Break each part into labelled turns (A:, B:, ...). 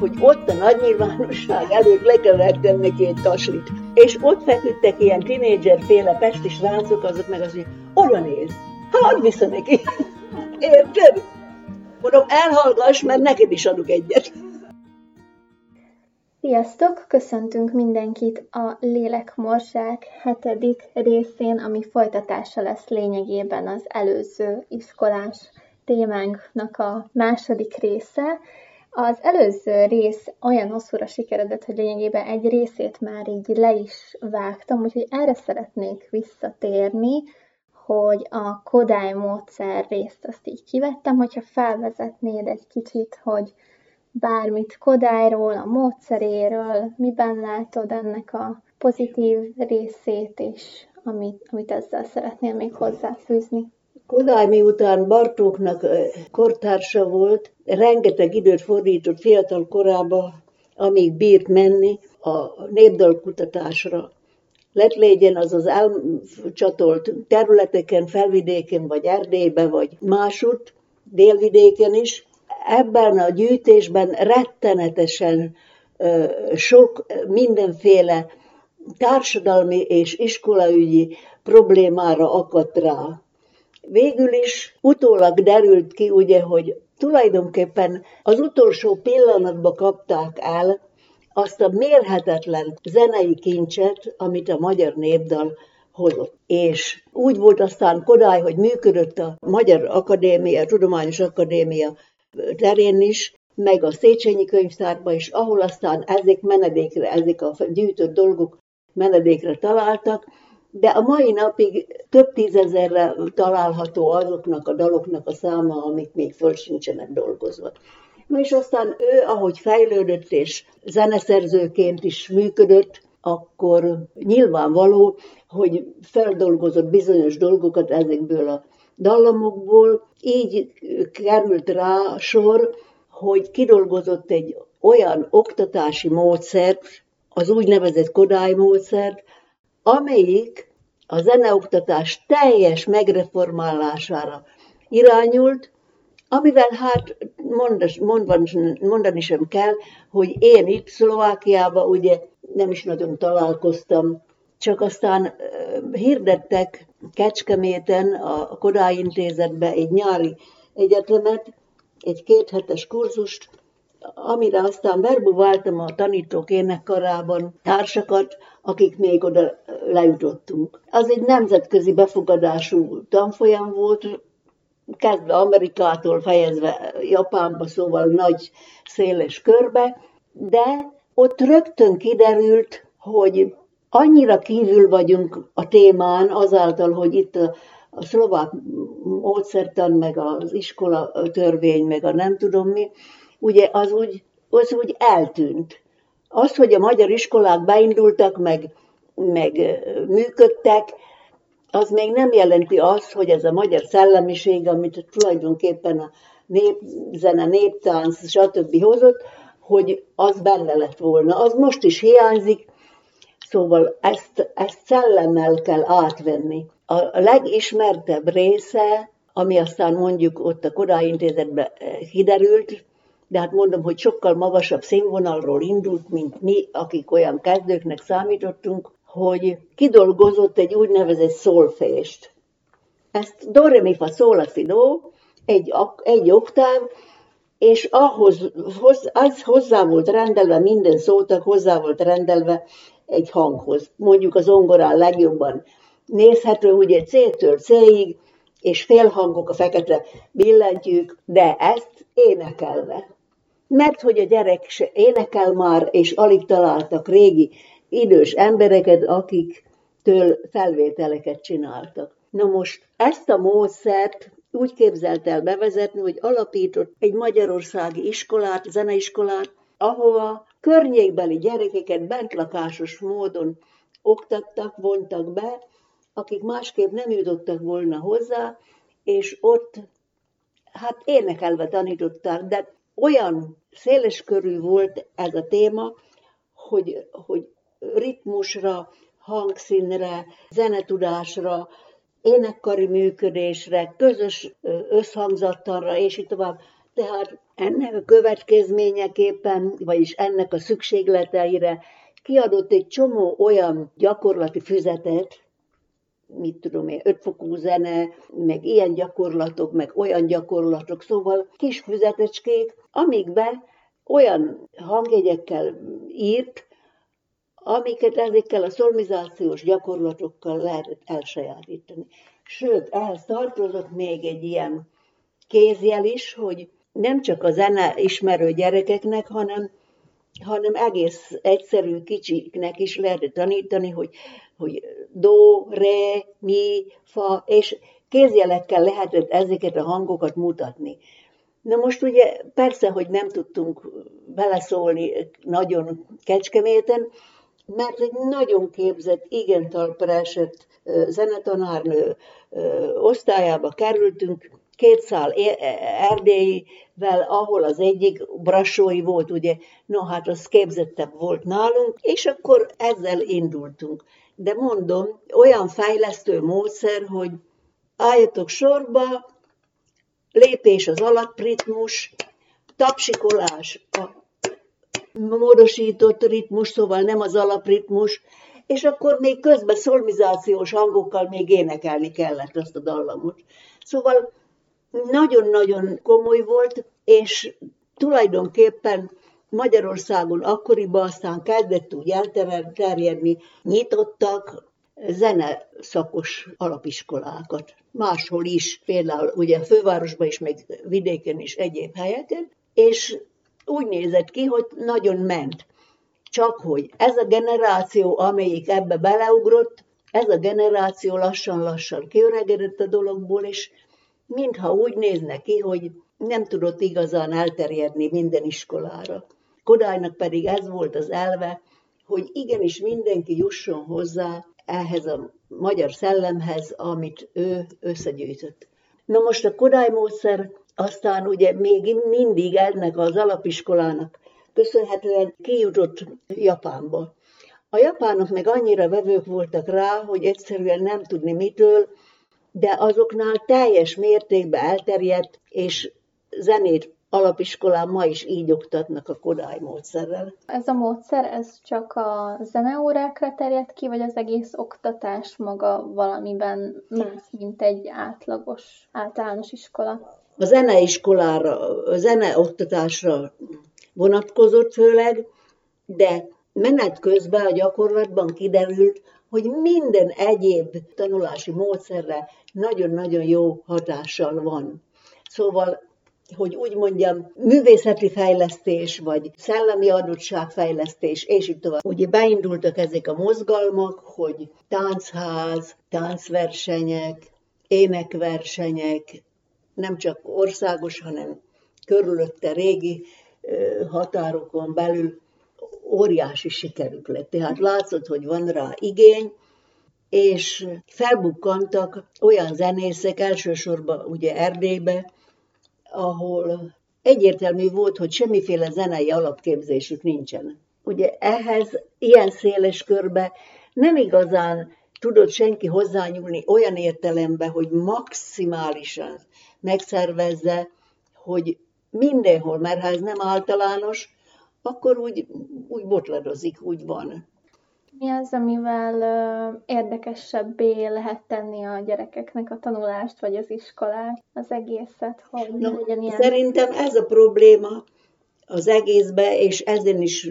A: hogy ott a nagy nyilvánosság előtt le kellett neki egy taslit. És ott feküdtek ilyen féle pesti srácok, azok meg az, hogy oda néz, hadd vissza neki. Érted? Mondom, elhallgass, mert neked is adok egyet.
B: Sziasztok! Köszöntünk mindenkit a Lélekmorzsák hetedik részén, ami folytatása lesz lényegében az előző iskolás témánknak a második része. Az előző rész olyan hosszúra sikeredett, hogy lényegében egy részét már így le is vágtam, úgyhogy erre szeretnék visszatérni, hogy a Kodály módszer részt azt így kivettem, hogyha felvezetnéd egy kicsit, hogy bármit Kodályról, a módszeréről, miben látod ennek a pozitív részét, és amit, amit ezzel szeretnél még hozzáfűzni.
A: Kodály miután Bartóknak kortársa volt, rengeteg időt fordított fiatal korába, amíg bírt menni a népdalkutatásra. Lett legyen az az elcsatolt területeken, felvidéken, vagy Erdélyben, vagy másút, délvidéken is. Ebben a gyűjtésben rettenetesen sok mindenféle társadalmi és iskolaügyi problémára akadt rá. Végül is utólag derült ki, ugye, hogy tulajdonképpen az utolsó pillanatban kapták el azt a mérhetetlen zenei kincset, amit a magyar népdal hozott. És úgy volt aztán Kodály, hogy működött a Magyar Akadémia, a Tudományos Akadémia terén is, meg a Széchenyi könyvtárban is, ahol aztán ezek menedékre, ezek a gyűjtött dolgok menedékre találtak, de a mai napig több tízezerre található azoknak a daloknak a száma, amik még föl sincsenek dolgozva. Na és aztán ő, ahogy fejlődött és zeneszerzőként is működött, akkor nyilvánvaló, hogy feldolgozott bizonyos dolgokat ezekből a dallamokból, így került rá sor, hogy kidolgozott egy olyan oktatási módszert, az úgynevezett Kodály módszert, amelyik a zeneoktatás teljes megreformálására irányult, amivel hát mondani, mondani sem kell, hogy én itt Szlovákiában ugye nem is nagyon találkoztam, csak aztán hirdettek Kecskeméten a Kodály Intézetbe egy nyári egyetemet, egy kéthetes kurzust, amire aztán verbuváltam a tanítók énekkarában társakat, akik még oda lejutottunk. Az egy nemzetközi befogadású tanfolyam volt, kezdve Amerikától fejezve Japánba, szóval nagy, széles körbe, de ott rögtön kiderült, hogy annyira kívül vagyunk a témán azáltal, hogy itt a, a szlovák módszertan, meg az iskola törvény, meg a nem tudom mi, ugye az úgy, az úgy eltűnt. Az, hogy a magyar iskolák beindultak, meg, meg működtek, az még nem jelenti azt, hogy ez a magyar szellemiség, amit tulajdonképpen a népzene, néptánc, stb. hozott, hogy az benne lett volna. Az most is hiányzik, szóval ezt, ezt szellemmel kell átvenni. A legismertebb része, ami aztán mondjuk ott a Kodály Intézetben kiderült, de hát mondom, hogy sokkal magasabb színvonalról indult, mint mi, akik olyan kezdőknek számítottunk, hogy kidolgozott egy úgynevezett szolfést. Ezt do, re, fa, sol, egy, egy oktáv, és ahhoz, hoz, az hozzá volt rendelve, minden szótak hozzá volt rendelve egy hanghoz. Mondjuk az ongorán legjobban nézhető, ugye C-től C-ig, és félhangok a fekete billentyűk, de ezt énekelve. Mert hogy a gyerek se énekel már, és alig találtak régi idős embereket, akiktől felvételeket csináltak. Na most ezt a módszert úgy képzelt el bevezetni, hogy alapított egy magyarországi iskolát, zeneiskolát, ahova környékbeli gyerekeket bentlakásos módon oktattak, vontak be, akik másképp nem jutottak volna hozzá, és ott hát énekelve tanították, de olyan széles körű volt ez a téma, hogy, hogy ritmusra, hangszínre, zenetudásra, énekkari működésre, közös összhangzattalra, és így tovább. Tehát ennek a következményeképpen, vagyis ennek a szükségleteire kiadott egy csomó olyan gyakorlati füzetet, mit tudom én, ötfokú zene, meg ilyen gyakorlatok, meg olyan gyakorlatok, szóval kis füzetecskék, amikbe olyan hangjegyekkel írt, amiket ezekkel a szolmizációs gyakorlatokkal lehetett elsajátítani. Sőt, ehhez tartozott még egy ilyen kézjel is, hogy nem csak a zene ismerő gyerekeknek, hanem, hanem egész egyszerű kicsiknek is lehetett tanítani, hogy, hogy do, re, mi, fa, és kézjelekkel lehetett ezeket a hangokat mutatni. Na most ugye persze, hogy nem tudtunk beleszólni nagyon kecskeméten, mert egy nagyon képzett, igen talpra esett zenetanárnő osztályába kerültünk, két szál Erdélyvel, ahol az egyik brassói volt, ugye, no hát az képzettebb volt nálunk, és akkor ezzel indultunk. De mondom, olyan fejlesztő módszer, hogy álljatok sorba, lépés az alapritmus, tapsikolás a módosított ritmus, szóval nem az alapritmus, és akkor még közben szolmizációs hangokkal még énekelni kellett azt a dallamot. Szóval nagyon-nagyon komoly volt, és tulajdonképpen Magyarországon akkoriban aztán kezdett úgy elterjedni, nyitottak zene szakos alapiskolákat. Máshol is, például ugye a fővárosban is, meg vidéken is, egyéb helyeken, és úgy nézett ki, hogy nagyon ment. Csak hogy ez a generáció, amelyik ebbe beleugrott, ez a generáció lassan-lassan kiöregedett a dologból, és mintha úgy nézne ki, hogy nem tudott igazán elterjedni minden iskolára. Kodálynak pedig ez volt az elve, hogy igenis mindenki jusson hozzá ehhez a magyar szellemhez, amit ő összegyűjtött. Na most a Kodály módszer aztán ugye még mindig ennek az alapiskolának köszönhetően kijutott Japánba. A japánok meg annyira vevők voltak rá, hogy egyszerűen nem tudni mitől, de azoknál teljes mértékben elterjedt, és zenét alapiskolán ma is így oktatnak a Kodály módszerrel.
B: Ez a módszer, ez csak a zeneórákra terjed ki, vagy az egész oktatás maga valamiben más, mint egy átlagos általános iskola?
A: A zeneiskolára, a zeneoktatásra vonatkozott főleg, de menet közben a gyakorlatban kiderült, hogy minden egyéb tanulási módszerre nagyon-nagyon jó hatással van. Szóval hogy úgy mondjam, művészeti fejlesztés, vagy szellemi adottságfejlesztés, és így tovább. Ugye beindultak ezek a mozgalmak, hogy táncház, táncversenyek, énekversenyek, nem csak országos, hanem körülötte régi határokon belül óriási sikerük lett. Tehát látszott, hogy van rá igény, és felbukkantak olyan zenészek, elsősorban ugye Erdélybe, ahol egyértelmű volt, hogy semmiféle zenei alapképzésük nincsen. Ugye ehhez ilyen széles körbe nem igazán tudott senki hozzányúlni olyan értelembe, hogy maximálisan megszervezze, hogy mindenhol, mert ha ez nem általános, akkor úgy, úgy botladozik, úgy van.
B: Mi az, amivel érdekesebbé lehet tenni a gyerekeknek a tanulást, vagy az iskolát, az egészet, hogy
A: no, legyen ilyen... Szerintem ez a probléma az egészbe, és ezen is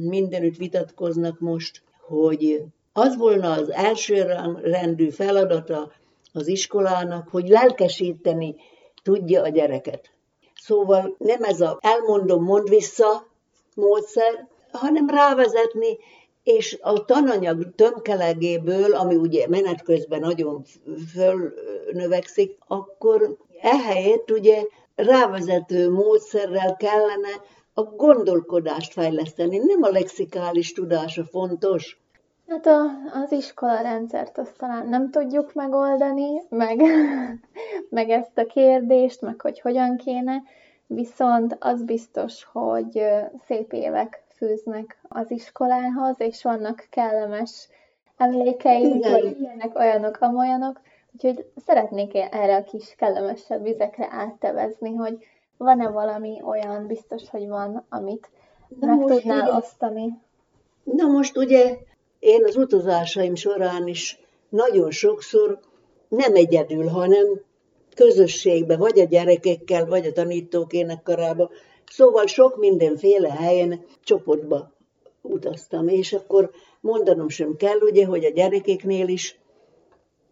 A: mindenütt vitatkoznak most, hogy az volna az első rendű feladata az iskolának, hogy lelkesíteni tudja a gyereket. Szóval nem ez a elmondom, mond vissza módszer, hanem rávezetni, és a tananyag tömkelegéből, ami ugye menet közben nagyon fölnövekszik, akkor ehelyett ugye rávezető módszerrel kellene a gondolkodást fejleszteni. Nem a lexikális tudása fontos,
B: Hát a, az iskola rendszert azt talán nem tudjuk megoldani, meg, meg ezt a kérdést, meg hogy hogyan kéne, viszont az biztos, hogy szép évek fűznek az iskolához, és vannak kellemes emlékeink, vagy ilyenek, olyanok, amolyanok, úgyhogy szeretnék erre a kis kellemesebb vizekre áttevezni, hogy van-e valami olyan, biztos, hogy van, amit Na meg tudnál ugye, osztani?
A: Na most ugye én az utazásaim során is nagyon sokszor nem egyedül, hanem közösségbe, vagy a gyerekekkel, vagy a tanítók énekkarába, szóval sok mindenféle helyen csoportba utaztam, és akkor mondanom sem kell, ugye, hogy a gyerekeknél is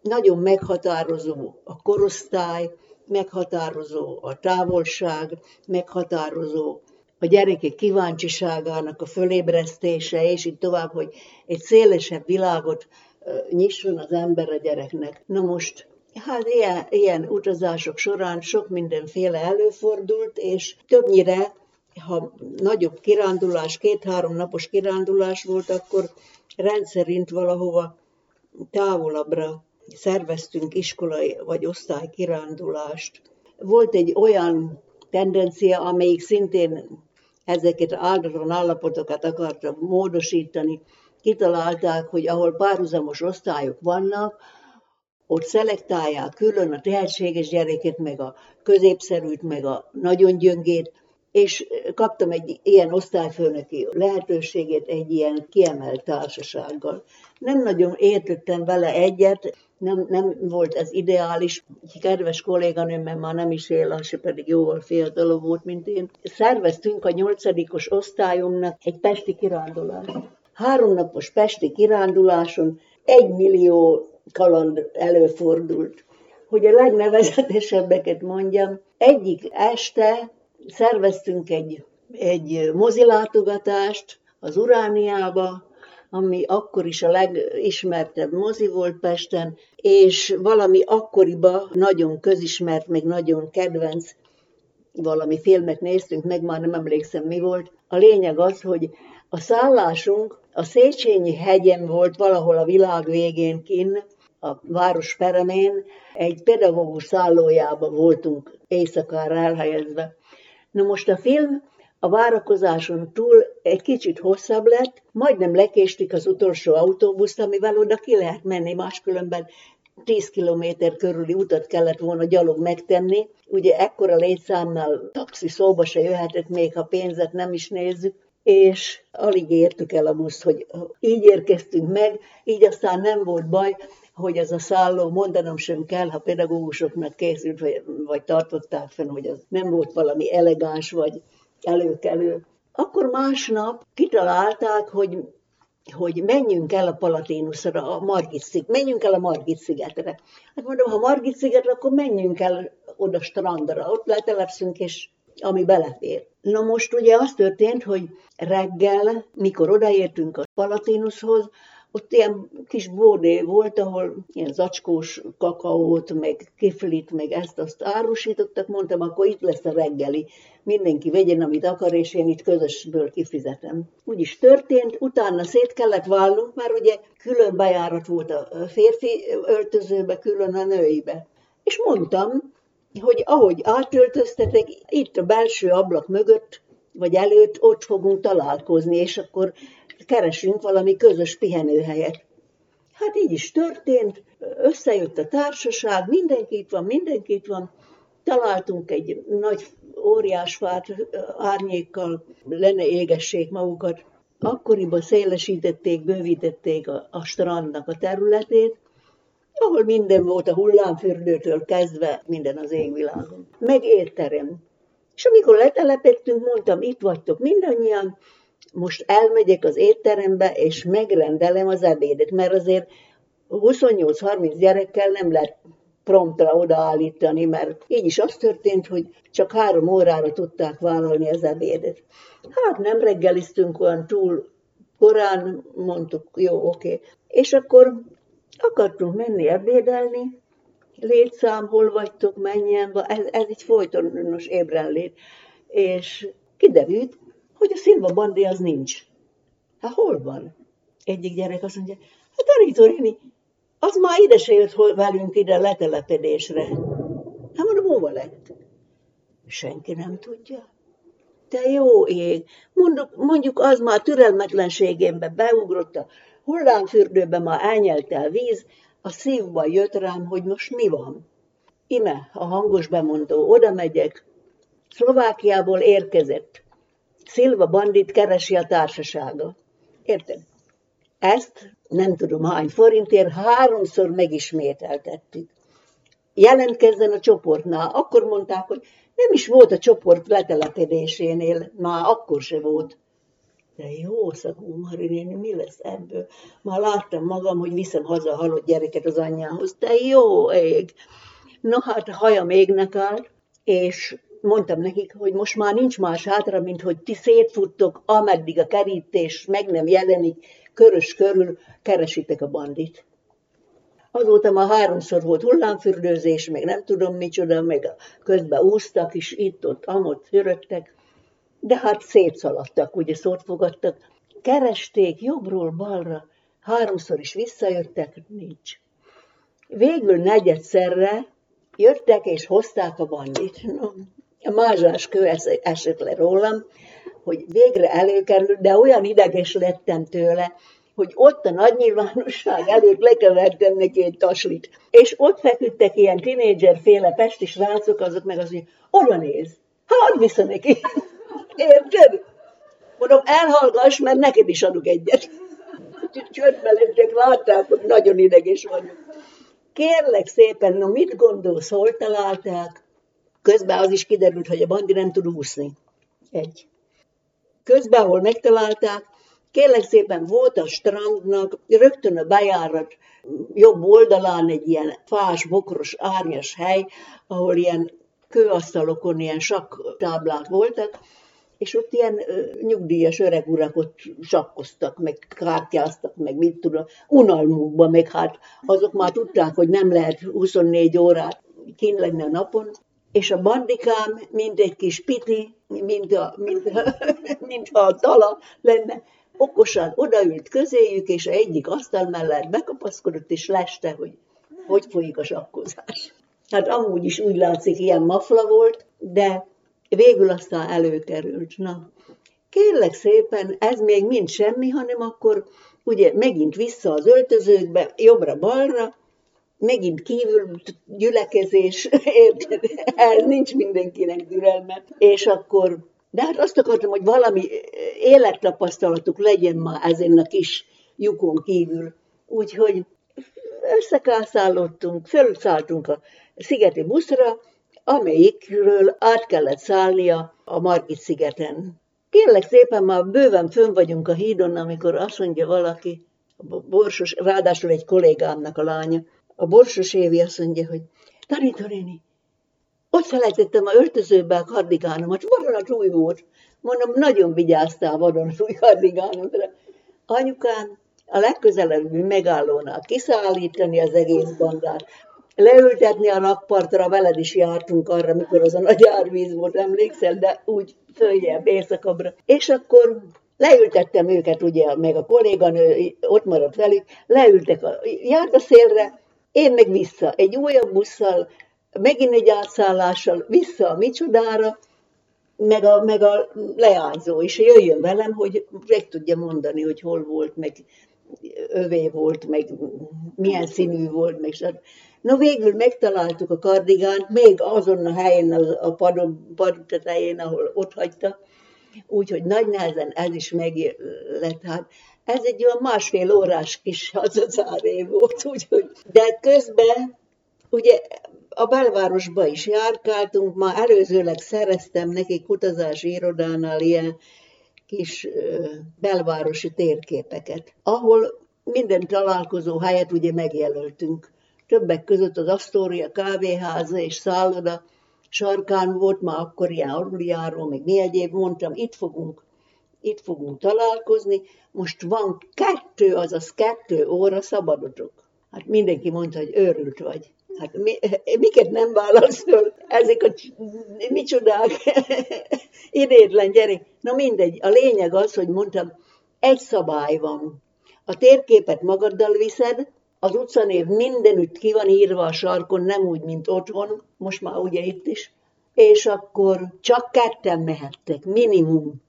A: nagyon meghatározó a korosztály, meghatározó a távolság, meghatározó a gyerekek kíváncsiságának a fölébresztése, és így tovább, hogy egy szélesebb világot nyisson az ember a gyereknek. Na most, hát ilyen, ilyen utazások során sok mindenféle előfordult, és többnyire, ha nagyobb kirándulás, két-három napos kirándulás volt, akkor rendszerint valahova távolabbra szerveztünk iskolai vagy osztály kirándulást. Volt egy olyan tendencia, amelyik szintén ezeket áldatlan állapotokat akarta módosítani. Kitalálták, hogy ahol párhuzamos osztályok vannak, ott szelektálják külön a tehetséges gyereket, meg a középszerűt, meg a nagyon gyöngét, és kaptam egy ilyen osztályfőnöki lehetőséget egy ilyen kiemelt társasággal. Nem nagyon értettem vele egyet, nem, nem volt ez ideális. Egy kedves kolléganőmmel már nem is él, se pedig jóval fiatalabb volt, mint én. Szerveztünk a nyolcadikos osztályomnak egy pesti kirándulást. Háromnapos pesti kiránduláson egy millió kaland előfordult. Hogy a legnevezetesebbeket mondjam, egyik este szerveztünk egy, egy mozilátogatást az Urániába, ami akkor is a legismertebb mozi volt Pesten, és valami akkoriba nagyon közismert, még nagyon kedvenc valami filmet néztünk meg, már nem emlékszem mi volt. A lényeg az, hogy a szállásunk a Széchenyi hegyen volt valahol a világ végén kin, a város peremén, egy pedagógus szállójában voltunk éjszakára elhelyezve. Na most a film a várakozáson túl egy kicsit hosszabb lett, majdnem lekéstik az utolsó autóbuszt, amivel oda ki lehet menni, máskülönben 10 kilométer körüli utat kellett volna gyalog megtenni. Ugye ekkora létszámnál taxi szóba se jöhetett, még ha pénzet nem is nézzük, és alig értük el a buszt, hogy így érkeztünk meg, így aztán nem volt baj, hogy ez a szálló, mondanom sem kell, ha pedagógusoknak készült, vagy, vagy tartották fenn, hogy az nem volt valami elegáns, vagy előkelő. Akkor másnap kitalálták, hogy hogy menjünk el a Palatinusra, a Margit sziget, menjünk el a Margit szigetre. Hát mondom, ha Margit szigetre, akkor menjünk el oda strandra, ott letelepszünk, és ami belefér. Na most ugye az történt, hogy reggel, mikor odaértünk a Palatinushoz, ott ilyen kis bordé volt, ahol ilyen zacskós kakaót, meg kiflit, meg ezt-azt árusítottak, mondtam, akkor itt lesz a reggeli. Mindenki vegyen, amit akar, és én itt közösből kifizetem. Úgy is történt, utána szét kellett válnunk, mert ugye külön bejárat volt a férfi öltözőbe, külön a nőibe. És mondtam, hogy ahogy átöltöztetek, itt a belső ablak mögött, vagy előtt ott fogunk találkozni, és akkor keresünk valami közös pihenőhelyet. Hát így is történt, összejött a társaság, mindenki itt van, mindenki itt van, találtunk egy nagy óriás fát árnyékkal, lenne égessék magukat. Akkoriban szélesítették, bővítették a, a strandnak a területét, ahol minden volt a hullámfürdőtől kezdve, minden az égvilágon. Meg étterem. És amikor letelepettünk, mondtam, itt vagytok mindannyian, most elmegyek az étterembe, és megrendelem az ebédet, mert azért 28-30 gyerekkel nem lehet promptra odaállítani, mert így is az történt, hogy csak három órára tudták vállalni az ebédet. Hát nem reggeliztünk olyan túl korán, mondtuk, jó, oké. És akkor akartunk menni ebédelni, létszám, hol vagytok, menjen, ez, ez egy folytonos ébrenlét. És kiderült, hogy a Szilva bandi az nincs. Hát hol van? Egyik gyerek azt mondja, hát Arito Rini, az már ide se jött velünk ide letelepedésre. Hát mondom, hova lett? Senki nem tudja. Te jó ég, mondjuk, mondjuk az már türelmetlenségémbe beugrott a hullámfürdőbe, már elnyelte a víz, a szívba jött rám, hogy most mi van. Ime, a hangos bemondó, oda megyek, Szlovákiából érkezett. Szilva bandit keresi a társasága. Érted? Ezt nem tudom hány forintért háromszor megismételtettük. Jelentkezzen a csoportnál. Akkor mondták, hogy nem is volt a csoport letelepedésénél, már akkor se volt. De jó szagú Marinéni, mi lesz ebből? Már láttam magam, hogy viszem haza a halott gyereket az anyjához. De jó ég! No hát hajam égnek áll, és mondtam nekik, hogy most már nincs más hátra, mint hogy ti szétfuttok, ameddig a kerítés meg nem jelenik, körös körül keresitek a bandit. Azóta már háromszor volt hullámfürdőzés, meg nem tudom micsoda, meg közben úsztak is, itt-ott, amott fürödtek, de hát szétszaladtak, ugye szót fogadtak. Keresték jobbról balra, háromszor is visszajöttek, nincs. Végül negyedszerre jöttek és hozták a bandit. No, a mázsás kő esett le rólam, hogy végre előkerült, de olyan ideges lettem tőle, hogy ott a nagy nyilvánosság előtt lekevertem neki egy taslit. És ott feküdtek ilyen féle pesti srácok, azok meg az, hogy oda néz, hát vissza neki. Érted? Mondom, elhallgass, mert neked is adok egyet. Csöndbe lettek, látták, hogy nagyon ideges vagyok. Kérlek szépen, no mit gondolsz, hol találták? Közben az is kiderült, hogy a bandi nem tud úszni. Egy. Közben, ahol megtalálták, kérlek szépen volt a strandnak, rögtön a bejárat jobb oldalán egy ilyen fás, bokros, árnyas hely, ahol ilyen kőasztalokon ilyen táblák voltak, és ott ilyen nyugdíjas öreg urak ott sakkoztak, meg kártyáztak, meg mit tudom, unalmukban, meg hát azok már tudták, hogy nem lehet 24 órát kín lenni a napon, és a bandikám, mint egy kis piti, mint a, mint a, mint a tala lenne, okosan odaült közéjük, és egyik asztal mellett bekapaszkodott, és leste, hogy hogy folyik a sakkozás. Hát amúgy is úgy látszik, ilyen mafla volt, de végül aztán előkerült. Na, kérlek szépen, ez még mind semmi, hanem akkor ugye megint vissza az öltözőkbe, jobbra-balra, megint kívül gyülekezés, érted? El nincs mindenkinek türelme. És akkor, de hát azt akartam, hogy valami élettapasztalatuk legyen ma ezen a kis lyukon kívül. Úgyhogy összekászálottunk, felszálltunk a szigeti buszra, amelyikről át kellett szállnia a Margit szigeten. Kérlek szépen, már bőven fönn vagyunk a hídon, amikor azt mondja valaki, borsos, ráadásul egy kollégámnak a lánya, a borsos Évi azt mondja, hogy Tanító néni, ott felejtettem a öltözőbe a kardigánomat, vadonatúj volt. Mondom, nagyon vigyáztál vadonatúj kardigánomra. Anyukám a legközelebbi megállónál kiszállítani az egész bandát, leültetni a rakpartra, veled is jártunk arra, mikor az a nagy árvíz volt, emlékszel, de úgy följebb, éjszakabbra. És akkor leültettem őket, ugye, meg a kolléganő ott maradt velük, leültek a szélre, én meg vissza, egy újabb busszal, megint egy átszállással, vissza a micsodára, meg a, meg a leányzó is jöjjön velem, hogy meg tudja mondani, hogy hol volt, meg övé volt, meg milyen színű volt, meg stb. No végül megtaláltuk a kardigánt, még azon a helyen, a padon, pad tetején, ahol ott hagyta, úgyhogy nagy nehezen ez is meg lett. Hát ez egy olyan másfél órás kis hazacáré volt, úgyhogy, de közben ugye a belvárosba is járkáltunk, ma előzőleg szereztem neki utazási irodánál ilyen kis belvárosi térképeket, ahol minden találkozó helyet ugye megjelöltünk. Többek között az Astoria kávéháza és szálloda sarkán volt, már akkor ilyen aluljáró, meg mi egyéb, mondtam, itt fogunk, itt fogunk találkozni, most van kettő, azaz kettő óra szabadotok. Hát mindenki mondta, hogy őrült vagy. Hát mi, miket nem föl? Ezek a micsodák, idétlen gyerek. Na mindegy, a lényeg az, hogy mondtam, egy szabály van. A térképet magaddal viszed, az utcanév mindenütt ki van írva a sarkon, nem úgy, mint otthon, most már ugye itt is, és akkor csak ketten mehettek, minimum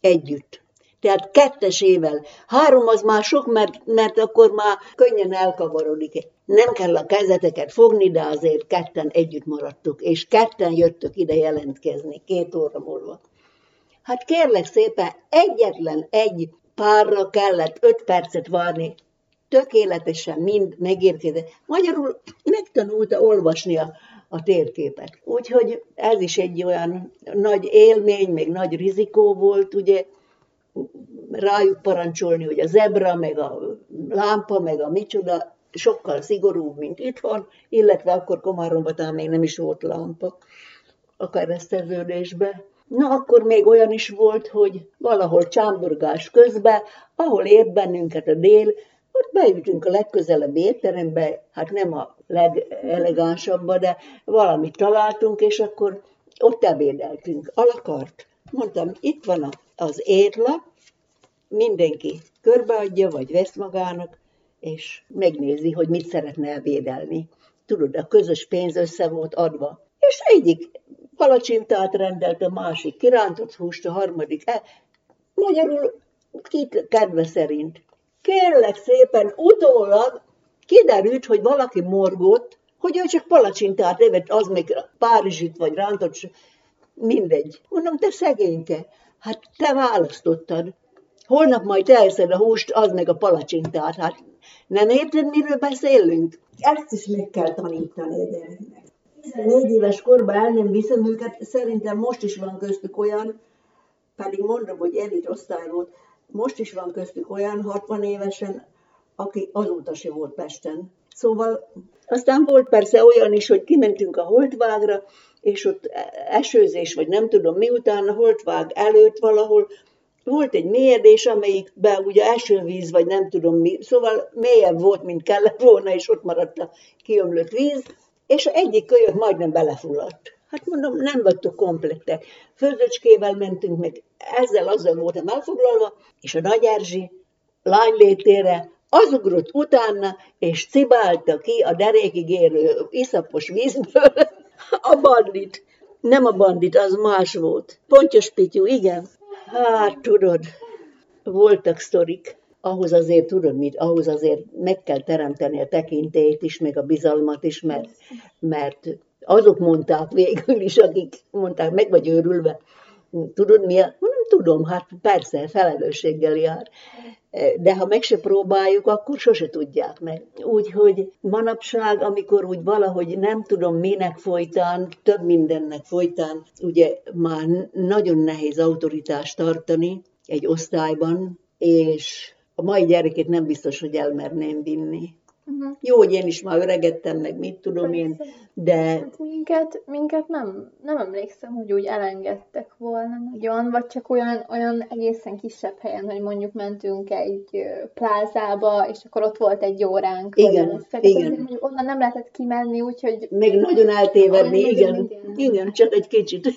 A: együtt. Tehát kettesével. Három az már sok, mert, mert akkor már könnyen elkavarodik. Nem kell a kezeteket fogni, de azért ketten együtt maradtuk, és ketten jöttök ide jelentkezni, két óra múlva. Hát kérlek szépen, egyetlen egy párra kellett öt percet várni, tökéletesen mind megérkezett. Magyarul megtanulta olvasni a, a térképet. Úgyhogy ez is egy olyan nagy élmény, még nagy rizikó volt, ugye, rájuk parancsolni, hogy a zebra, meg a lámpa, meg a micsoda sokkal szigorúbb, mint itthon, illetve akkor Komáromban még nem is volt lámpa a kereszteződésbe. Na, akkor még olyan is volt, hogy valahol csámburgás közben, ahol ért bennünket a dél, ott beütünk a legközelebb étterembe, hát nem a legelegánsabba, de valamit találtunk, és akkor ott ebédeltünk. Alakart. Mondtam, itt van az étlap, mindenki körbeadja, vagy vesz magának, és megnézi, hogy mit szeretne ebédelni. Tudod, a közös pénz össze volt adva. És egyik palacsintát rendelt, a másik kirántott húst, a harmadik. Magyarul kit kedve szerint. Kérlek szépen, utólag kiderült, hogy valaki morgott, hogy ő csak palacsintát evett, az még Párizsit vagy rántott, mindegy. Mondom, te szegényke, hát te választottad. Holnap majd te eszed a húst, az meg a palacsintát. Hát nem érted, miről beszélünk? Ezt is meg kell tanítani a gyereknek. 14 éves korban el nem viszem őket, szerintem most is van köztük olyan, pedig mondom, hogy elit osztály volt, most is van köztük olyan 60 évesen, aki azóta se volt Pesten. Szóval aztán volt persze olyan is, hogy kimentünk a Holtvágra, és ott esőzés, vagy nem tudom miután a Holtvág előtt valahol volt egy mélyedés, amelyikben ugye esővíz, vagy nem tudom mi, szóval mélyebb volt, mint kellett volna, és ott maradt a kiömlött víz, és egyik kölyök majdnem belefulladt. Hát mondom, nem vagytok komplettek. Főzöcskével mentünk meg, ezzel azzal voltam elfoglalva, és a Nagy Erzsi lánylétére az ugrott utána, és cibálta ki a derékig érő iszapos vízből a bandit. Nem a bandit, az más volt. Pontyos Pityú, igen. Hát tudod, voltak sztorik. Ahhoz azért, tudod mit, ahhoz azért meg kell teremteni a tekintélyt is, meg a bizalmat is, mert, mert azok mondták végül is, akik mondták, meg vagy őrülve, tudod mi. Nem tudom, hát persze, felelősséggel jár. De ha meg se próbáljuk, akkor sose tudják meg. Úgyhogy manapság, amikor úgy valahogy nem tudom minek folytán, több mindennek folytán, ugye már nagyon nehéz autoritást tartani egy osztályban, és a mai gyerekét nem biztos, hogy elmerném vinni. Uh-huh. Jó, hogy én is már öregedtem, meg mit tudom Persze. én, de... Hát
B: minket, minket nem, nem emlékszem, hogy úgy elengedtek volna nagyon, vagy csak olyan, olyan egészen kisebb helyen, hogy mondjuk mentünk egy plázába, és akkor ott volt egy óránk.
A: Igen, igen.
B: Hogy onnan nem lehetett kimenni, úgyhogy...
A: Még nagyon eltévedni, igen, igen, igen, csak egy kicsit.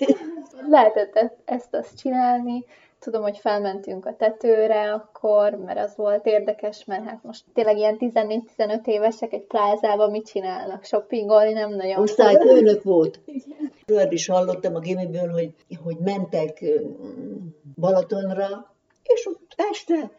B: Lehetett ezt, ezt azt csinálni, Tudom, hogy felmentünk a tetőre akkor, mert az volt érdekes, mert hát most tényleg ilyen 14-15 évesek egy plázába mit csinálnak? Shoppingolni nem nagyon.
A: Osztályfőnök volt. Röld is hallottam a gimiből, hogy, hogy mentek Balatonra, és ott este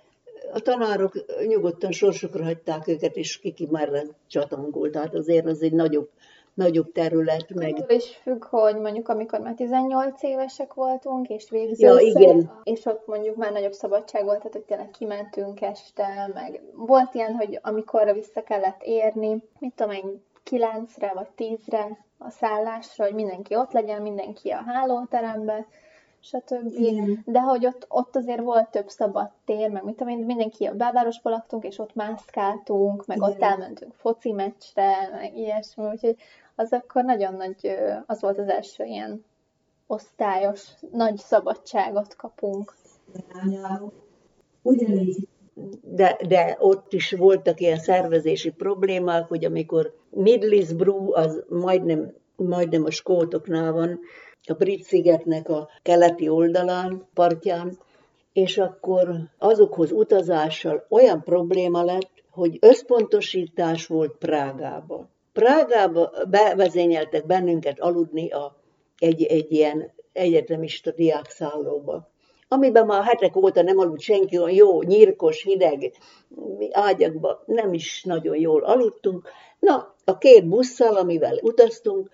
A: a tanárok nyugodtan sorsukra hagyták őket, és kiki már csatangolt. Tehát azért az egy nagyobb nagyobb terület. Meg...
B: Attól is függ, hogy mondjuk amikor már 18 évesek voltunk, és végzőször,
A: ja, igen.
B: és ott mondjuk már nagyobb szabadság volt, tehát hogy tényleg kimentünk este, meg volt ilyen, hogy amikor vissza kellett érni, mit tudom én, 9-re vagy 10-re a szállásra, hogy mindenki ott legyen, mindenki a hálóteremben, stb. Igen. De hogy ott, ott azért volt több szabad tér, meg mit tudom én, mindenki a belvárosba laktunk, és ott mászkáltunk, meg Igen. ott elmentünk foci meccsre, meg ilyesmi, úgyhogy az akkor nagyon nagy, az volt az első ilyen osztályos, nagy szabadságot kapunk.
A: Ugyanígy. De, de ott is voltak ilyen szervezési problémák, hogy amikor Middlesbrough az majdnem, majdnem a skótoknál van, a brit szigetnek a keleti oldalán, partján, és akkor azokhoz utazással olyan probléma lett, hogy összpontosítás volt Prágába. Prágába bevezényeltek bennünket aludni a, egy, egy ilyen egyetemista diákszállóba. amiben már hetek óta nem aludt senki, olyan jó, nyírkos, hideg ágyakba nem is nagyon jól aludtunk. Na, a két busszal, amivel utaztunk,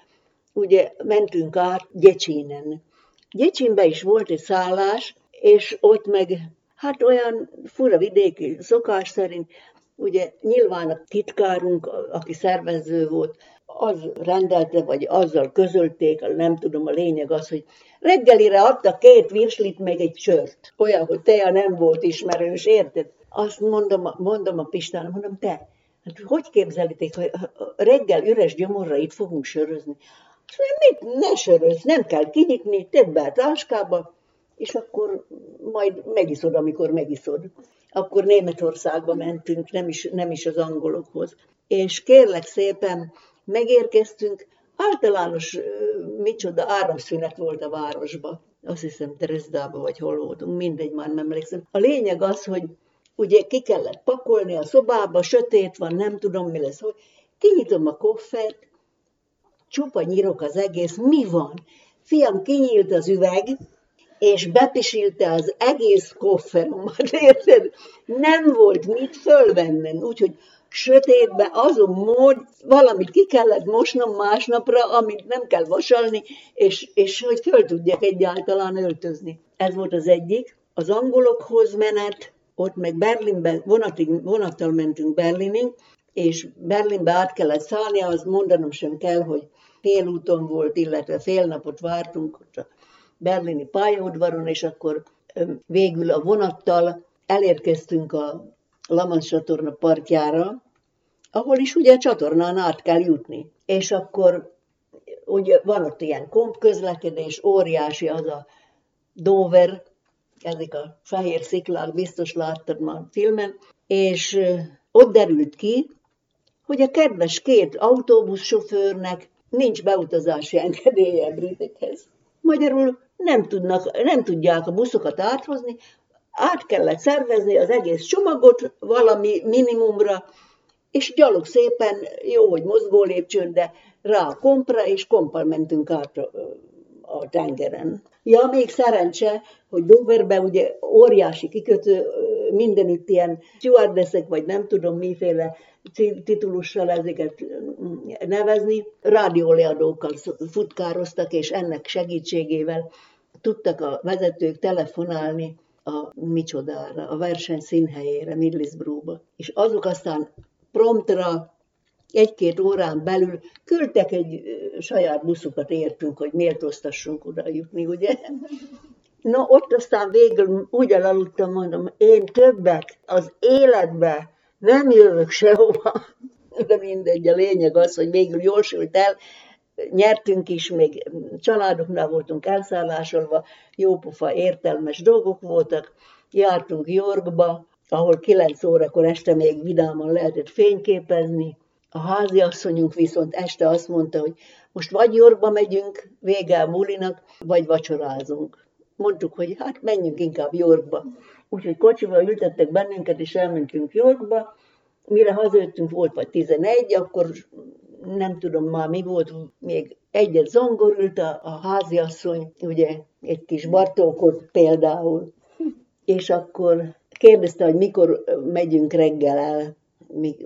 A: ugye mentünk át Gyecsínen. Gyecsinbe is volt egy szállás, és ott meg hát olyan fura vidéki szokás szerint, ugye nyilván a titkárunk, aki szervező volt, az rendelte, vagy azzal közölték, nem tudom, a lényeg az, hogy reggelire adta két virslit, meg egy sört. Olyan, hogy teja nem volt ismerős, érted? Azt mondom, mondom a Pistának, mondom, te, hát hogy képzelitek, hogy reggel üres gyomorra itt fogunk sörözni? Azt mondja, mit, ne söröz, nem kell kinyitni, tedd be a táskába, és akkor majd megiszod, amikor megiszod. Akkor Németországba mentünk, nem is, nem is az angolokhoz. És kérlek szépen, megérkeztünk, általános, micsoda áramszünet volt a városba. Azt hiszem Dresdába vagy hol voltunk, mindegy, már nem emlékszem. A lényeg az, hogy ugye ki kellett pakolni a szobába, sötét van, nem tudom mi lesz, hogy kinyitom a koffert, csupa nyírok az egész, mi van? Fiam, kinyílt az üveg, és bepisilte az egész kofferomat, érted? Nem volt mit fölvennem, úgyhogy sötétbe azon mód, valamit ki kellett mosnom másnapra, amit nem kell vasalni, és, és hogy föl tudjak egyáltalán öltözni. Ez volt az egyik. Az angolokhoz menet, ott meg Berlinbe, vonatig, vonattal mentünk Berlinig, és Berlinbe át kellett szállni, az mondanom sem kell, hogy félúton volt, illetve fél napot vártunk ott a berlini pályaudvaron, és akkor végül a vonattal elérkeztünk a Laman csatorna partjára, ahol is ugye a csatornán át kell jutni. És akkor ugye van ott ilyen komp közlekedés, óriási az a Dover, ezek a fehér sziklák, biztos láttad már a filmen, és ott derült ki, hogy a kedves két autóbuszsofőrnek nincs beutazási engedélye britekhez. Magyarul nem, tudnak, nem tudják a buszokat áthozni, át kellett szervezni az egész csomagot valami minimumra, és gyalog szépen, jó, hogy mozgó lépcsőn, de rá a kompra, és kompal mentünk át a, tengeren. Ja, még szerencse, hogy Doverbe ugye óriási kikötő, mindenütt ilyen stewardessek, vagy nem tudom miféle titulussal ezeket nevezni, rádióleadókkal futkároztak, és ennek segítségével tudtak a vezetők telefonálni a micsodára, a verseny színhelyére, Middlesbroughba. És azok aztán promptra egy-két órán belül küldtek egy saját buszukat értünk, hogy méltóztassunk oda jutni, ugye? Na, ott aztán végül úgy elaludtam, mondom, én többet az életbe nem jövök sehova. De mindegy, a lényeg az, hogy végül jól sült el, nyertünk is, még családoknál voltunk elszállásolva, jópofa értelmes dolgok voltak, jártunk Yorkba, ahol kilenc órakor este még vidáman lehetett fényképezni. A háziasszonyunk viszont este azt mondta, hogy most vagy Yorkba megyünk, vége a mulinak, vagy vacsorázunk. Mondtuk, hogy hát menjünk inkább Yorkba. Úgyhogy kocsival ültettek bennünket, és elmentünk Yorkba. Mire hazajöttünk, volt vagy 11, akkor nem tudom már mi volt, még egyet zongor ült a, a háziasszony, ugye egy kis Bartókot például, és akkor kérdezte, hogy mikor megyünk reggel el,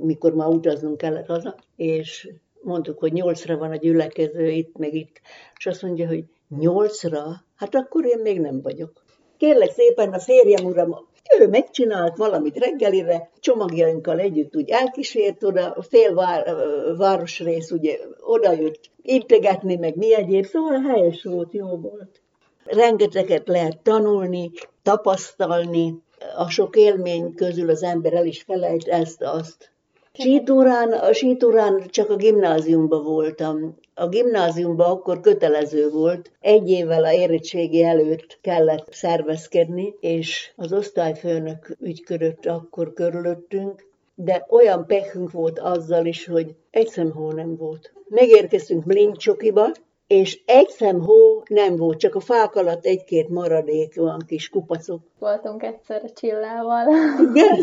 A: mikor már utaznunk kellett haza, és mondtuk, hogy nyolcra van a gyülekező itt, meg itt, és azt mondja, hogy nyolcra? Hát akkor én még nem vagyok. Kérlek szépen, a férjem uram, ő megcsinált valamit reggelire, csomagjainkkal együtt úgy elkísért oda, fél vár, városrész ugye odajött integetni, meg mi egyéb, szóval helyes volt, jó volt. Rengeteget lehet tanulni, tapasztalni, a sok élmény közül az ember el is felejt ezt, azt. Sítúrán, a sítúrán csak a gimnáziumban voltam. A gimnáziumban akkor kötelező volt, egy évvel a érettségi előtt kellett szervezkedni, és az osztályfőnök ügykörött akkor körülöttünk, de olyan pehünk volt azzal is, hogy egy szemhó nem volt. Megérkeztünk Blincsokiba, és egy szem hó nem volt, csak a fák alatt egy-két maradék, van kis kupacok.
B: Voltunk egyszer a csillával. Igen?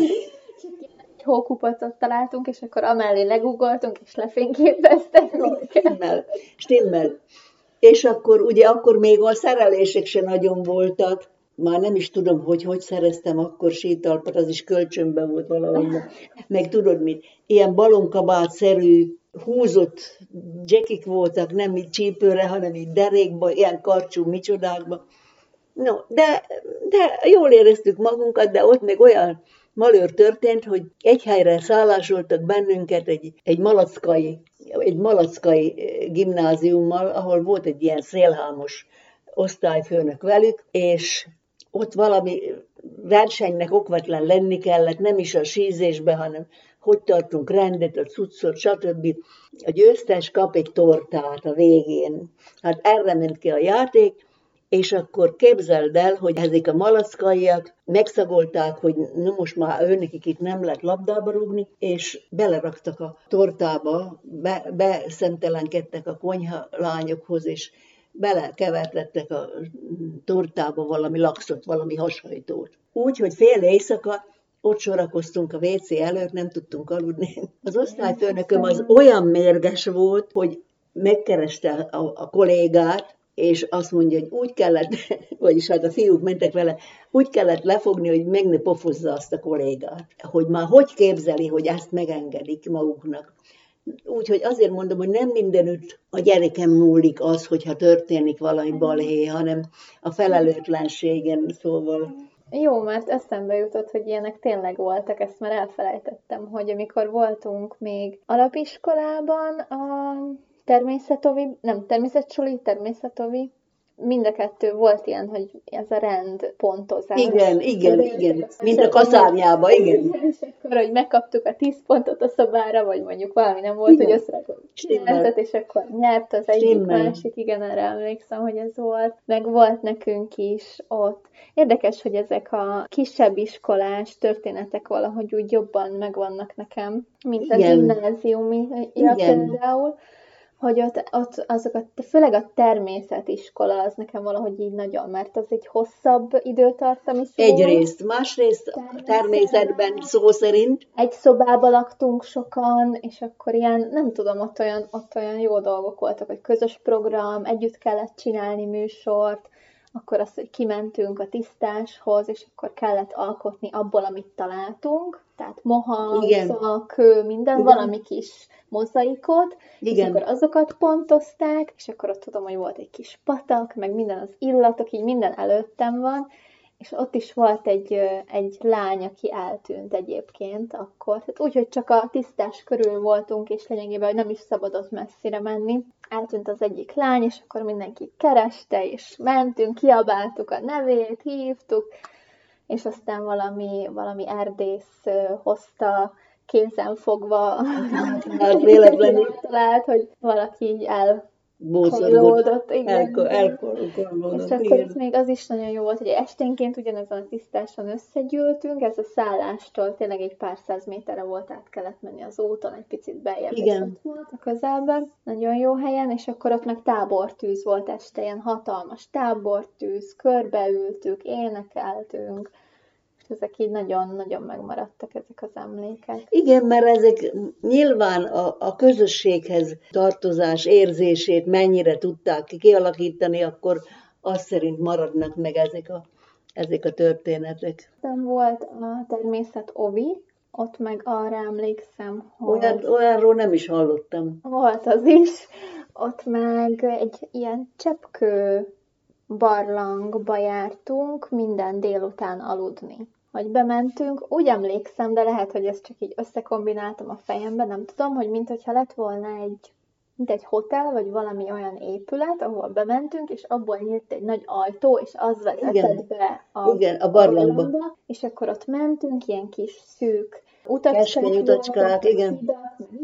B: Egy hókupacot találtunk, és akkor amellé legugoltunk, és lefényképeztek
A: Stimmel, stimmel. És akkor ugye akkor még a szerelések se nagyon voltak, már nem is tudom, hogy hogy szereztem akkor sítalpat, az is kölcsönben volt valahogy. Meg tudod mit, ilyen balonkabát-szerű húzott jackik voltak, nem így csípőre, hanem így derékba, ilyen karcsú micsodákba. No, de, de jól éreztük magunkat, de ott még olyan malőr történt, hogy egy helyre szállásoltak bennünket egy, egy malackai, egy malackai gimnáziummal, ahol volt egy ilyen szélhámos osztályfőnök velük, és ott valami versenynek okvetlen lenni kellett, nem is a sízésbe, hanem hogy tartunk rendet, a cuccot, stb. A győztes kap egy tortát a végén. Hát erre ment ki a játék, és akkor képzeld el, hogy ezek a malackaiak megszagolták, hogy na most már őnekik itt nem lehet labdába rúgni, és beleraktak a tortába, be, beszentelenkedtek a konyha lányokhoz, és belekevertettek a tortába valami laxot, valami hashajtót. Úgy, hogy fél éjszaka ott sorakoztunk a WC előtt, nem tudtunk aludni. Az osztályfőnököm az olyan mérges volt, hogy megkereste a, a kollégát, és azt mondja, hogy úgy kellett, vagyis hát a fiúk mentek vele, úgy kellett lefogni, hogy meg ne pofozza azt a kollégát. Hogy már hogy képzeli, hogy ezt megengedik maguknak. Úgyhogy azért mondom, hogy nem mindenütt a gyerekem múlik az, hogyha történik valami balhé, hanem a felelőtlenségen, szóval
B: jó, mert eszembe jutott, hogy ilyenek tényleg voltak, ezt már elfelejtettem, hogy amikor voltunk még alapiskolában, a természetovi, nem, természetsuli, természetovi, mind a kettő volt ilyen, hogy ez a rend pontozás.
A: Igen, igen, igen. Mint a kaszárnyába, igen.
B: És akkor, hogy megkaptuk a tíz pontot a szobára, vagy mondjuk valami nem volt, igen. hogy összerakott és akkor nyert az egyik Stimmel. másik, igen, erre emlékszem, hogy ez volt. Meg volt nekünk is ott. Érdekes, hogy ezek a kisebb iskolás történetek valahogy úgy jobban megvannak nekem, mint igen. a gimnáziumi például hogy ott, ott azokat, főleg a természetiskola az nekem valahogy így nagyon, mert az egy hosszabb időtartami
A: szó. Egyrészt, másrészt természet, természetben szó szerint.
B: Egy szobába laktunk sokan, és akkor ilyen, nem tudom, ott olyan, ott olyan jó dolgok voltak, hogy közös program, együtt kellett csinálni műsort, akkor az, hogy kimentünk a tisztáshoz, és akkor kellett alkotni abból, amit találtunk, tehát moha, kő, minden, Igen. valami kis mozaikot, Igen. és akkor azokat pontozták, és akkor ott tudom, hogy volt egy kis patak, meg minden az illatok, így minden előttem van, és ott is volt egy, egy lány, aki eltűnt egyébként akkor. Tehát úgy, hogy csak a tisztás körül voltunk, és lényegében nem is szabadott messzire menni. Eltűnt az egyik lány, és akkor mindenki kereste, és mentünk, kiabáltuk a nevét, hívtuk, és aztán valami, valami erdész hozta kézen fogva, talált, hogy valaki így el bózolódott, igen. Elko, És akkor igen. még az is nagyon jó volt, hogy esténként ugyanezen a tisztáson összegyűltünk, ez a szállástól tényleg egy pár száz méterre volt, át kellett menni az úton, egy picit beljebb igen. volt a közelben, nagyon jó helyen, és akkor ott meg tábortűz volt este, ilyen hatalmas tábortűz, körbeültük, énekeltünk, ezek így nagyon-nagyon megmaradtak ezek az emlékek.
A: Igen, mert ezek nyilván a, a közösséghez tartozás érzését mennyire tudták kialakítani, akkor azt szerint maradnak meg ezek a, ezek a történetek.
B: Nem volt a természet ovi, ott meg arra emlékszem,
A: hogy... Olyan, olyanról nem is hallottam.
B: Volt az is. Ott meg egy ilyen cseppkő barlangba jártunk minden délután aludni hogy bementünk, úgy emlékszem, de lehet, hogy ezt csak így összekombináltam a fejembe, nem tudom, hogy mint hogyha lett volna egy, mint egy hotel, vagy valami olyan épület, ahol bementünk, és abból nyílt egy nagy ajtó, és az vezetett Igen. be
A: a, Igen, a barlangba. barlangba.
B: És akkor ott mentünk, ilyen kis szűk utacskák,
A: utacskák, igen.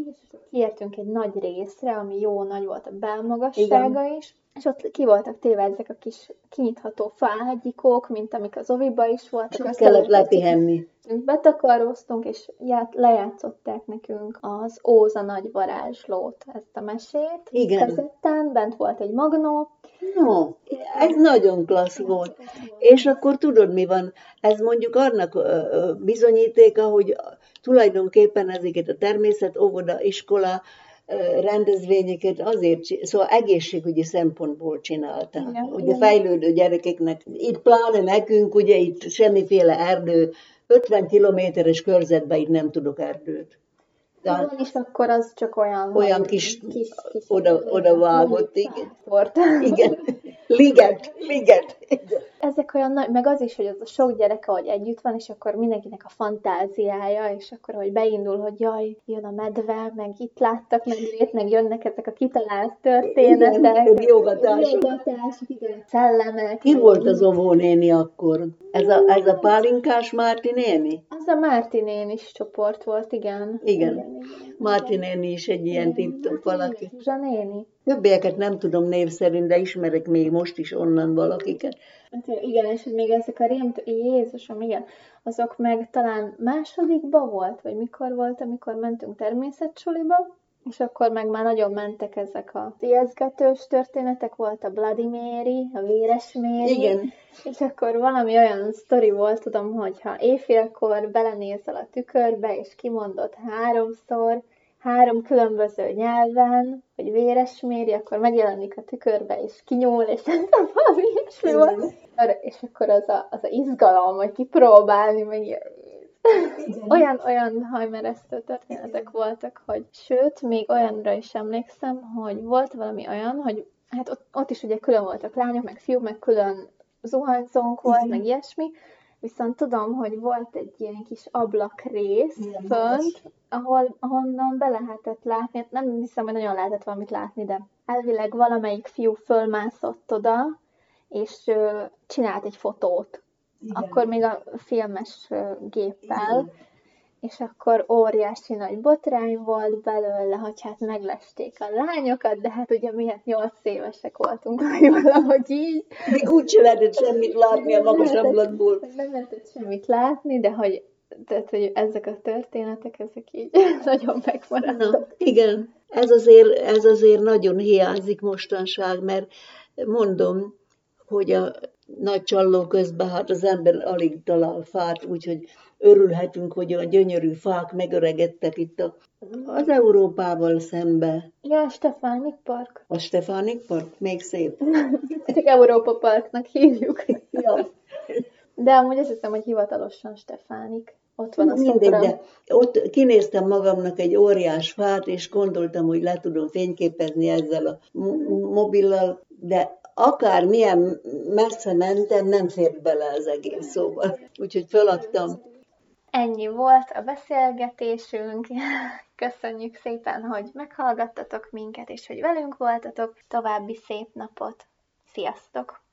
B: és kiértünk egy nagy részre, ami jó nagy volt a belmagassága igen. is, és ott ki voltak téve ezek a kis kinyitható fáhagyikók, mint amik az oviba is voltak.
A: Csak kellett lepihenni.
B: Betakaróztunk, és ját, lejátszották nekünk az Óza nagy varázslót, ezt a mesét.
A: Igen.
B: Kazettán, bent volt egy magnó.
A: No, ez nagyon klassz volt. És akkor tudod, mi van? Ez mondjuk annak bizonyítéka, hogy tulajdonképpen ezeket a természet óvoda iskola rendezvényeket azért, szóval egészségügyi szempontból csinálták. Igen, ugye igen. fejlődő gyerekeknek, itt pláne nekünk, ugye itt semmiféle erdő, 50 kilométeres körzetben itt nem tudok erdőt.
B: Tehát, és akkor az csak olyan...
A: Olyan kis, kis, kis oda, oda vágott, igen. Igen. Liget, liget.
B: Ezek olyan nagy, meg az is, hogy az a sok gyerek, ahogy együtt van, és akkor mindenkinek a fantáziája, és akkor, hogy beindul, hogy jaj, jön a medve, meg itt láttak medvét, meg jönnek ezek a kitalált történetek. Igen,
A: riogatások.
B: Riogatások, igen, szellemek.
A: Ki volt az óvónéni akkor? Ez a, ez a pálinkás Márti néni?
B: Az a Márti nénis csoport volt, igen.
A: Igen. igen, Márti néni is egy ilyen tip valaki.
B: Zsuzsa néni.
A: Többieket nem tudom név szerint, de ismerek még most is onnan valakiket.
B: Hát, igen, és hogy még ezek a rémt, Jézusom, igen, azok meg talán másodikba volt, vagy mikor volt, amikor mentünk természetsuliba, és akkor meg már nagyon mentek ezek a ijeszgetős történetek, volt a Bloody Mary, a Véres Mary.
A: Igen.
B: És akkor valami olyan sztori volt, tudom, hogy ha éjfélkor belenézel a tükörbe, és kimondott háromszor, három különböző nyelven, hogy véres méri, akkor megjelenik a tükörbe, és kinyúl, és nem valami ilyesmi volt. És akkor az a, az a izgalom, hogy kipróbálni, meg olyan, olyan hajmeresztő történetek voltak, hogy sőt, még olyanra is emlékszem, hogy volt valami olyan, hogy hát ott, ott is ugye külön voltak lányok, meg fiúk, meg külön zuhanyzónk volt, Igen. meg ilyesmi, viszont tudom, hogy volt egy ilyen kis ablakrész Igen, fönt, ahol, ahonnan be lehetett látni, hát nem hiszem, hogy nagyon lehetett valamit látni, de elvileg valamelyik fiú fölmászott oda, és uh, csinált egy fotót. Igen. Akkor még a filmes géppel, Igen. és akkor óriási nagy botrány volt belőle, hogy hát meglesték a lányokat, de hát ugye mi hát nyolc évesek voltunk, vagy valahogy így.
A: Még úgy sem lehetett semmit látni a magas ablakból.
B: Nem lehetett semmit látni, de hogy tehát, hogy ezek a történetek, ezek így nagyon megmaradtak. Na,
A: igen, ez azért, ez azért nagyon hiányzik mostanság, mert mondom, hogy a nagy csalló közben hát az ember alig talál fát, úgyhogy örülhetünk, hogy a gyönyörű fák megöregedtek itt a, az Európával szembe.
B: Ja, a Stefánik Park.
A: A Stefánik Park? Még szép.
B: Csak Európa Parknak hívjuk. ja. De amúgy azt hiszem, hogy hivatalosan Stefánik. Ott van a Mindegy, de
A: ott kinéztem magamnak egy óriás fát, és gondoltam, hogy le tudom fényképezni ezzel a mobillal, de akár milyen messze mentem, nem fért bele az egész szóval. Úgyhogy feladtam.
B: Ennyi volt a beszélgetésünk. Köszönjük szépen, hogy meghallgattatok minket, és hogy velünk voltatok. További szép napot. Sziasztok!